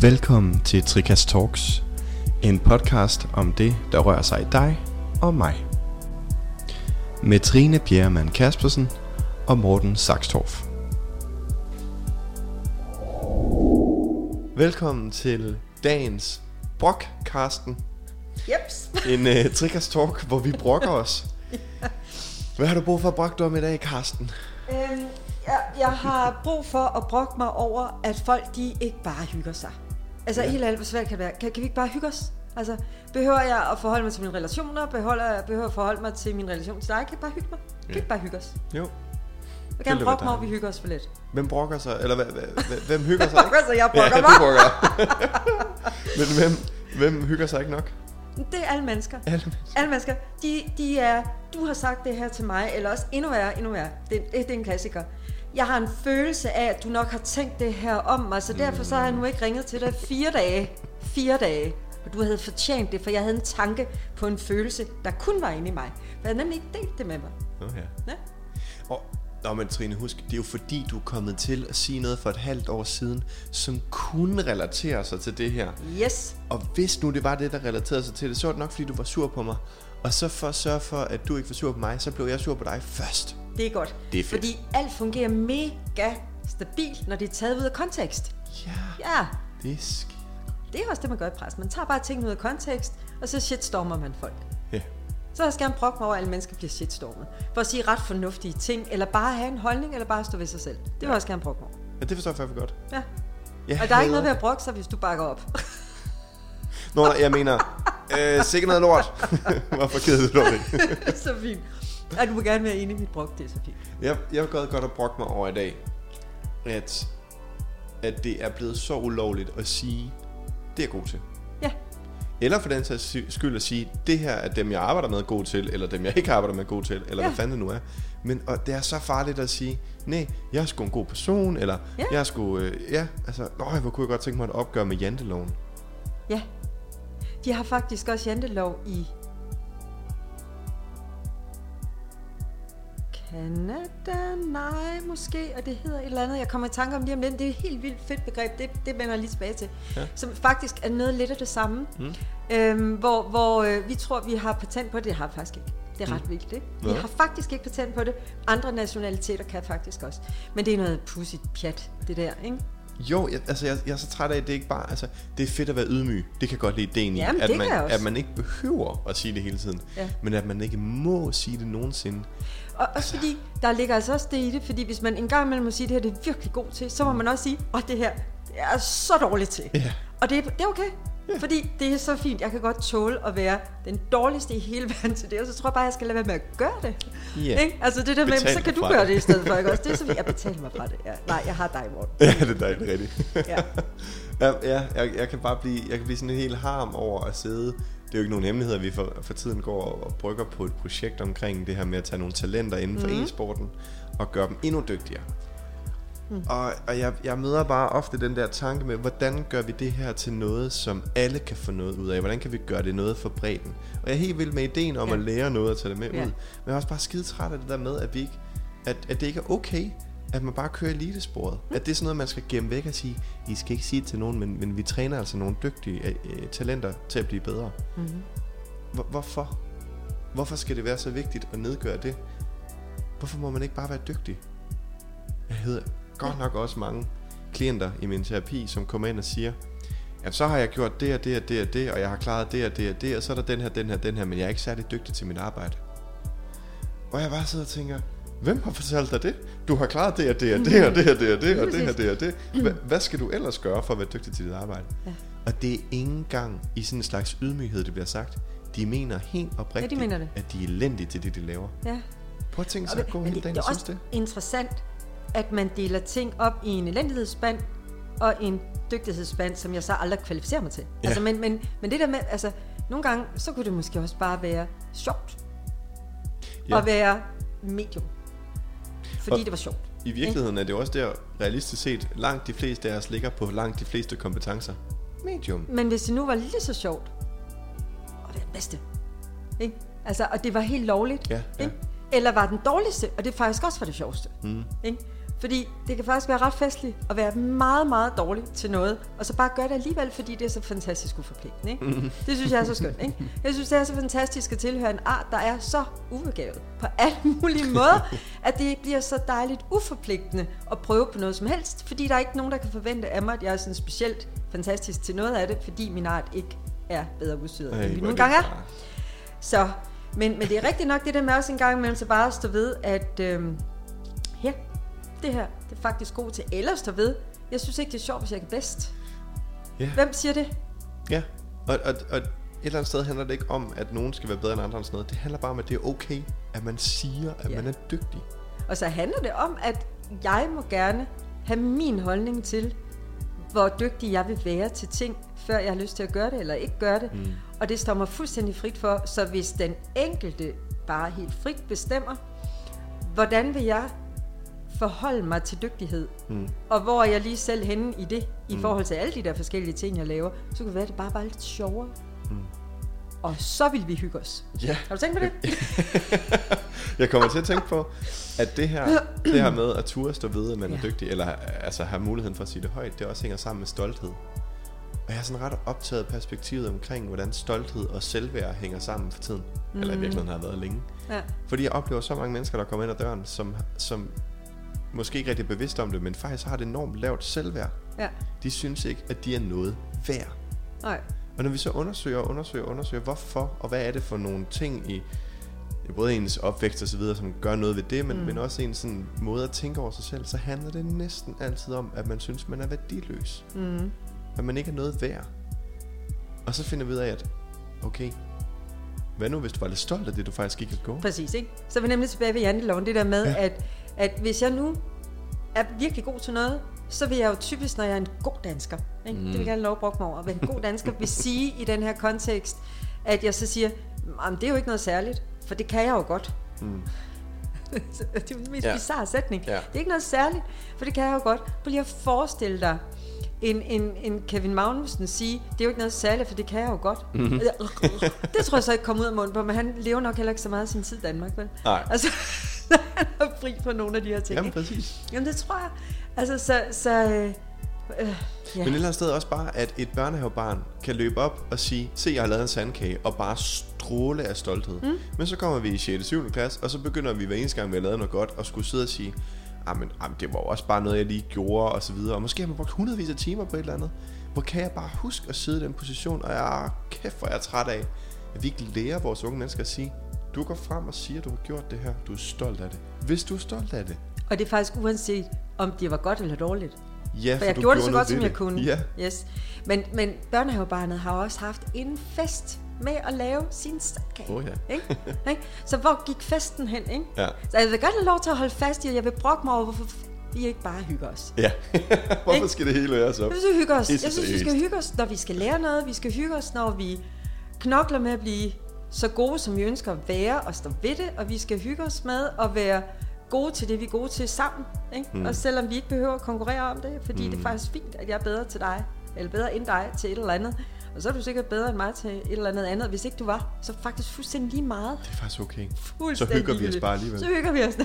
Velkommen til Trikas Talks, en podcast om det, der rører sig i dig og mig. Med Trine Bjerremann Kaspersen og Morten Saxtorff. Velkommen til dagens brokcasten. Jeps. En uh, Trikas Talk, hvor vi brokker os. Hvad har du brug for at brokke dig om i dag, Karsten? Øhm, jeg, jeg har brug for at brokke mig over, at folk de ikke bare hygger sig. Altså ja. helt ærligt, hvor svært kan det være. Kan, kan vi ikke bare hygge os? Altså, behøver jeg at forholde mig til mine relationer? Behøver jeg behøver at forholde mig til min relation til dig? Kan jeg bare hygge mig? Kan Ja. ikke bare hygge os? Jo. Jeg vil gerne brokke mig at vi hygger os for lidt. Hvem brokker sig? Eller hvad, hvad, hvem hygger sig? Brokker sig, jeg brokker ja, mig. brokker. Men hvem, hvem hygger sig ikke nok? Det er alle mennesker. Alle mennesker. Alle mennesker, de, de er, du har sagt det her til mig, eller også endnu værre, endnu værre. Det, det, er en klassiker. Jeg har en følelse af, at du nok har tænkt det her om mig, så derfor så har jeg nu ikke ringet til dig fire dage. Fire dage. Og du havde fortjent det, for jeg havde en tanke på en følelse, der kun var inde i mig. For jeg havde nemlig ikke delt det med mig. Ja. Ja? Og, nå, men Trine, husk, det er jo fordi, du er kommet til at sige noget for et halvt år siden, som kunne relatere sig til det her. Yes. Og hvis nu det var det, der relaterede sig til det, så var det nok, fordi du var sur på mig. Og så for at sørge for, at du ikke var sur på mig, så blev jeg sur på dig først. Det er godt. Det er fedt. Fordi alt fungerer mega stabilt, når det er taget ud af kontekst. Ja, Ja, det er sk... det er også det, man gør i pres. Man tager bare tingene ud af kontekst, og så shitstormer man folk. Ja. Så jeg skal gerne brokke mig over, at alle mennesker bliver shitstormet. For at sige ret fornuftige ting, eller bare have en holdning, eller bare stå ved sig selv. Det vil jeg også gerne brokke mig over. ja, det forstår jeg faktisk godt. Ja. Jeg Og der er ikke noget ved at brokke sig, hvis du bakker op. Nå, nej, jeg mener, øh, sikkert noget lort. Hvorfor gider du det? så fint. Ej, du må gerne være enig i mit brok, det er så fint. Jeg, jeg vil godt godt at brokke mig over i dag, at, at det er blevet så ulovligt at sige, det er jeg god til. Eller for den sags skyld at sige, det her er dem, jeg arbejder med god til, eller dem, jeg ikke arbejder med god til, eller ja. Hvad fanden det nu er. Men og det er så farligt at sige, nej, jeg er sgu en god person, eller ja. Jeg er sgu, øh, ja, altså, nøj, hvor kunne jeg godt tænke mig et opgør med janteloven. ja. De har faktisk også jantelov i Canada? Nej, måske. Og det hedder et eller andet. Jeg kommer i tanke om lige om lidt. Det er et helt vildt fedt begreb. Det, det vender jeg lige tilbage til. Ja. Som faktisk er noget lidt af det samme. Mm. Øhm, hvor hvor øh, vi tror, vi har patent på det. Det har vi faktisk ikke. Det er ret vildt, ikke? Vi har faktisk ikke patent på det. Andre nationaliteter kan faktisk også. Men det er noget pudsigt pjat, det der, ikke? Jo, jeg, altså jeg, jeg er så træt af, at det ikke bare, altså, det er fedt at være ydmyg. Det kan godt lide ideen i, at, man, at man ikke behøver at sige det hele tiden, Ja. men at man ikke må sige det nogensinde. Og også fordi, der ligger altså også det i det, fordi hvis man en gang imellem må sige, at det her det er virkelig god til, så må man også sige, at det her det er så dårligt til. Ja. Og det, det er okay, ja. fordi det er så fint. Jeg kan godt tåle at være den dårligste i hele verden til det, og så tror jeg bare, jeg skal lade være med at gøre det. Ja. Ikke? Altså det der med, så kan dig du gøre det. det i stedet for, ikke også? Det er så fint. Jeg betaler mig fra det. Ja. Nej, jeg har dig, Morten. Ja, det er dejligt rigtigt. Ja. Ja, ja jeg, jeg, kan bare blive, jeg kan blive sådan helt harm over at sidde. Det er jo ikke nogen hemmelighed, at vi for, for tiden går og, og brygger på et projekt omkring det her med at tage nogle talenter inden for mm. e-sporten og gøre dem endnu dygtigere. Mm. Og, og jeg, jeg møder bare ofte den der tanke med, hvordan gør vi det her til noget, som alle kan få noget ud af? Hvordan kan vi gøre det noget for bredden? Og jeg er helt vild med ideen om ja. At lære noget og tage det med Ja. ud. Men jeg er også bare skide træt af det der med, at, vi ikke, at, at det ikke er okay, at man bare kører elitesporet. Mm. At det er sådan noget, man skal gemme væk og sige, I skal ikke sige det til nogen, men, men vi træner altså nogle dygtige øh, øh, talenter til at blive bedre. Mm-hmm. Hvor, hvorfor? Hvorfor skal det være så vigtigt at nedgøre det? Hvorfor må man ikke bare være dygtig? Jeg hedder godt nok også mange klienter i min terapi, som kommer ind og siger, ja, så har jeg gjort det og det og det og det, og jeg har klaret det og det og det, og så er der den her, den her, den her, men jeg er ikke særlig dygtig til mit arbejde. Og jeg bare sidder og tænker, hvem har fortalt dig det? Du har klaret det og det og det og det og det og det og det og det og det. Hva, hvad skal du ellers gøre for at være dygtig til dit arbejde? Ja. Og det er ingen gang i sådan en slags ydmyghed, det bliver sagt. De mener helt oprigtigt, mener det. at de er elendige til det, de laver. Ja. Prøv at tænke sig at det, gå hele det, dagen det og er synes også det. interessant, at man deler ting op i en elendighedsspand og en dygtighedsspand, som jeg så aldrig kvalificerer mig til. Ja. Altså, men, men, men det der med, altså, nogle gange, så kunne det måske også bare være sjovt. Ja. At være medium. Fordi Og- det var sjovt. I virkeligheden er det også der, realistisk set, langt de fleste af os ligger på langt de fleste kompetencer. Medium. Men hvis det nu var lige så sjovt, og det er det bedste, ikke? Altså, og det var helt lovligt, Ja, ja. ikke? Eller var den dårligste, og det faktisk også var det sjoveste. Mm. Ikke? Fordi det kan faktisk være ret festligt at være meget, meget dårlig til noget, og så bare gøre det alligevel, fordi det er så fantastisk uforpligtende. Ikke? Mm. Det synes jeg er så skønt. Ikke? Jeg synes, det er så fantastisk at tilhøre en art, der er så ubegavet på alle mulige måder, at det bliver så dejligt uforpligtende at prøve på noget som helst, fordi der er ikke nogen, der kan forvente af mig, at jeg er sådan specielt fantastisk til noget af det, fordi min art ikke er bedre udstyret, end vi nogle gange er. Så, men, men det er rigtigt nok det der med også en gang imellem, så bare at stå ved, at øhm, ja, det her, det er faktisk god til. Eller stå ved, jeg synes ikke, det er sjovt, hvis jeg er bedst. Ja. Hvem siger det? Ja, og, og, og et eller andet sted handler det ikke om, at nogen skal være bedre end andre. Sådan noget. Det handler bare om, at det er okay, at man siger, at Ja. man er dygtig. Og så handler det om, at jeg må gerne have min holdning til, hvor dygtig jeg vil være til ting, før jeg har lyst til at gøre det eller ikke gøre det. Mm. Og det står mig fuldstændig frit for, så hvis den enkelte bare helt frit bestemmer, hvordan vil jeg forholde mig til dygtighed, mm. og hvor jeg lige selv henne i det, i mm. forhold til alle de der forskellige ting, jeg laver, så kan det være, at det bare var lidt sjovere. Mm. Og så vil vi hygge os. Ja. Har du tænkt på det? Jeg kommer til at tænke på, at det her, det her med at turde stå ved, at man ja. er dygtig, eller altså have muligheden for at sige det højt, det også hænger sammen med stolthed. Og jeg er sådan ret optaget perspektivet omkring, hvordan stolthed og selvværd hænger sammen for tiden. Mm. Eller i virkeligheden har været længe. Ja. Fordi jeg oplever så mange mennesker, der kommer ind ad døren, som, som måske ikke rigtig bevidste om det, men faktisk har det enormt lavt selvværd. Ja. De synes ikke, at de er noget værd. Nej. Og når vi så undersøger og undersøger og undersøger, hvorfor, og hvad er det for nogle ting i både ens opvækst og så videre, som gør noget ved det, men, mm. men også ens sådan, måde at tænke over sig selv, så handler det næsten altid om, at man synes, man er værdiløs. Mm. At man ikke er noget værd. Og så finder vi ud af, at okay, hvad nu hvis du var lidt stolt af det, du faktisk gik at gå? Præcis, ikke? Så er vi nemlig tilbage ved janteloven, det der med, ja. at, at hvis jeg nu er virkelig god til noget, så vil jeg jo typisk, når jeg er en god dansker, ikke? Mm. det vil jeg gerne lov at mig over, være en god dansker vil sige i den her kontekst, at jeg så siger, "Jamen, det er jo ikke noget særligt, for det kan jeg jo godt. Mm. det er jo den mest Ja. bizarre sætning. Ja. Det er ikke noget særligt, for det kan jeg jo godt. Prøv lige at forestille dig, en, en, en Kevin Magnussen sige, det er jo ikke noget særligt, for det kan jeg jo godt. Mm-hmm. Det tror jeg så ikke kommer ud af munden på, men han lever nok heller ikke så meget af sin tid i Danmark, vel? Nej. Altså, han er fri på nogle af de her ting. Jamen ikke? præcis. Jamen det tror jeg. Altså, så... så øh, øh, ja. Men et eller andet sted også bare, at et børnehavebarn kan løbe op og sige, se, jeg har lavet en sandkage, og bare stråle af stolthed. Mm. Men så kommer vi i 6. og 7. klasse, og så begynder vi hver eneste gang, vi har lavet noget godt, og skulle sidde og sige, jamen, jamen det var også bare noget, jeg lige gjorde, og så videre. Og måske har man brugt hundredvis af timer på et eller andet. Hvor kan jeg bare huske at sidde i den position, og jeg er kæft, hvor jeg er træt af, at vi ikke lærer vores unge mennesker at sige, du går frem og siger, du har gjort det her, du er stolt af det. Hvis du er stolt af det, Og det er faktisk uanset, om det var godt eller dårligt. ja, For jeg du gjorde det så godt, som jeg kunne. Ja, Yes. Men, men børnehavebarnet har også haft en fest med at lave sin sandkage. Åh, ja. Ikke? Ikke? Så hvor gik festen hen? Ikke? ja. Så jeg vil godt have lov til at holde fast i, at jeg vil brokke mig over, hvorfor vi ikke bare hygger os. Ja. Hvorfor Ikke? skal det hele være så? Jeg synes, vi hygger os. Jeg synes, vi skal hygge os, når vi skal lære noget. Vi skal hygge os, når vi knokler med at blive så gode, som vi ønsker at være, og stå ved det. Og vi skal hygge os med at være gode til det, vi er gode til sammen. Ikke? Mm. Og selvom vi ikke behøver at konkurrere om det, fordi mm. det er faktisk fint, at jeg er bedre til dig, eller bedre end dig til et eller andet. Og så er du sikkert bedre end mig til et eller andet andet. Hvis ikke du var, så faktisk fuldstændig lige meget. Det er faktisk okay. Så hygger vi os bare alligevel. Så hygger vi os.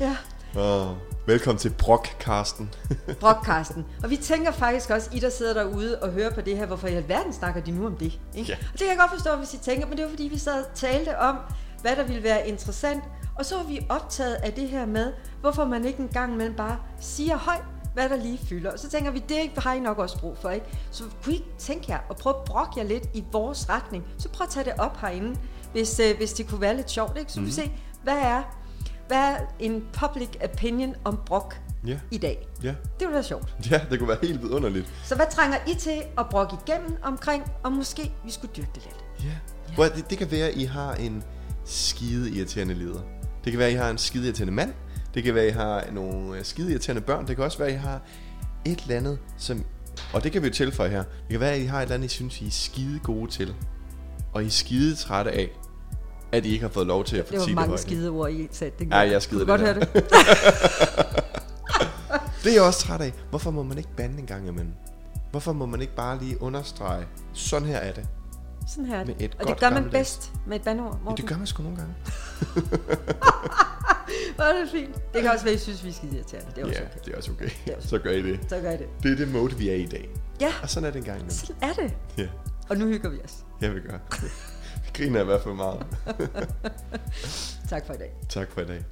ja. Oh, velkommen til Brok, Karsten. Brokkasten. Og vi tænker faktisk også, I der sidder derude og hører på det her, hvorfor i alverden snakker de nu om det? Ikke? Ja. Og det kan jeg godt forstå, hvis I tænker, men det var fordi, vi sad og talte om, hvad der ville være interessant. Og så var vi optaget af det her med, hvorfor man ikke engang imellem bare siger højt, hvad der lige fylder. Og så tænker vi, det har I nok også brug for, ikke? Så kunne I tænke jer at prøve at brokke jer lidt i vores retning? Så prøv at tage det op herinde, hvis, øh, hvis det kunne være lidt sjovt, ikke? Så mm. vi se, hvad er, hvad er en public opinion om brok Ja, i dag? ja. Det ville være sjovt. Ja, det kunne være helt vidunderligt. Så hvad trænger I til at brokke igennem omkring, og måske vi skulle dyrke det lidt? Ja. Hvor det, det kan være, at I har en skide irriterende leder. Det kan være, at I har en skide irriterende mand. Det kan være, at I har nogle øh, skide irriterende børn. Det kan også være, at I har et eller andet, som... Og det kan vi jo tilføje her. Det kan være, at I har et eller andet, I synes, I er skide gode til. Og I er skide trætte af, at I ikke har fået lov til at fortælle Det var mange skide ord i sætningen. Ja, jeg skider det godt her. høre det. det er jeg også træt af. Hvorfor må man ikke bande en gang imellem? Hvorfor må man ikke bare lige understrege, sådan her er det? Sådan her er det. Med et og godt det gør man bedst med et bandeord. Ja, det gør man sgu nogle gange. Hvor er det fint. Det kan også være, at I synes, vi skal skide irriterende. Det er også ja, okay. det er også okay. Så gør I det. Så gør I det. Det er det mode, vi er i dag. Ja. Og sådan er det engang. Sådan er det. Ja. Og nu hygger vi os. Ja, vi gør. griner i hvert fald meget. tak for i dag. Tak for i dag.